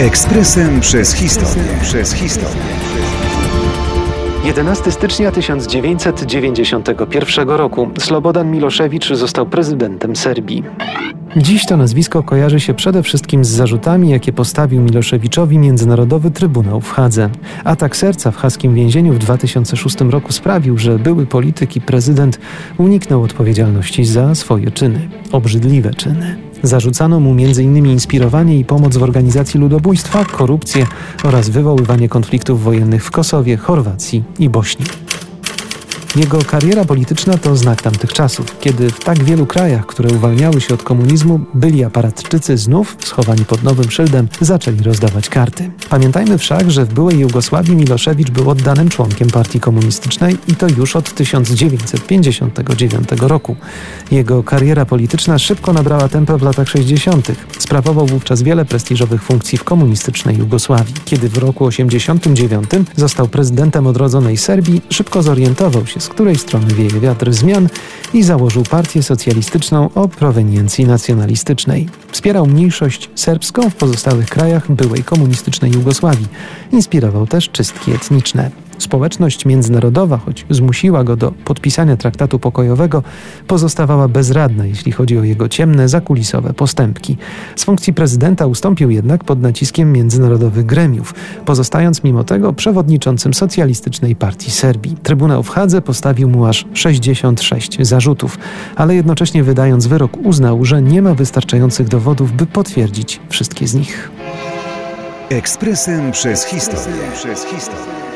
Ekspresem przez historię. Przez historię. 11 stycznia 1991 roku Slobodan Miloszewicz został prezydentem Serbii. Dziś to nazwisko kojarzy się przede wszystkim z zarzutami, jakie postawił Miloszewiczowi Międzynarodowy Trybunał w Hadze. Atak serca w haskim więzieniu w 2006 roku sprawił, że były polityk i prezydent uniknął odpowiedzialności za swoje czyny, obrzydliwe czyny. Zarzucano mu m.in. inspirowanie i pomoc w organizacji ludobójstwa, korupcję oraz wywoływanie konfliktów wojennych w Kosowie, Chorwacji i Bośni. Jego kariera polityczna to znak tamtych czasów, kiedy w tak wielu krajach, które uwalniały się od komunizmu, byli aparatczycy znów, schowani pod nowym szyldem, zaczęli rozdawać karty. Pamiętajmy wszak, że w byłej Jugosławii Miloszewicz był oddanym członkiem partii komunistycznej i to już od 1959 roku. Jego kariera polityczna szybko nabrała tempa w latach 60. Sprawował wówczas wiele prestiżowych funkcji w komunistycznej Jugosławii. Kiedy w roku 89 został prezydentem odrodzonej Serbii, szybko zorientował się, z której strony wieje wiatr zmian i założył partię socjalistyczną o proweniencji nacjonalistycznej. Wspierał mniejszość serbską w pozostałych krajach byłej komunistycznej Jugosławii. Inspirował też czystki etniczne. Społeczność międzynarodowa, choć zmusiła go do podpisania traktatu pokojowego, pozostawała bezradna, jeśli chodzi o jego ciemne, zakulisowe postępki. Z funkcji prezydenta ustąpił jednak pod naciskiem międzynarodowych gremiów, pozostając mimo tego przewodniczącym Socjalistycznej Partii Serbii. Trybunał w Hadze postawił mu aż 66 zarzutów, ale jednocześnie wydając wyrok uznał, że nie ma wystarczających dowodów, by potwierdzić wszystkie z nich. Ekspresem przez historię. Przez historię.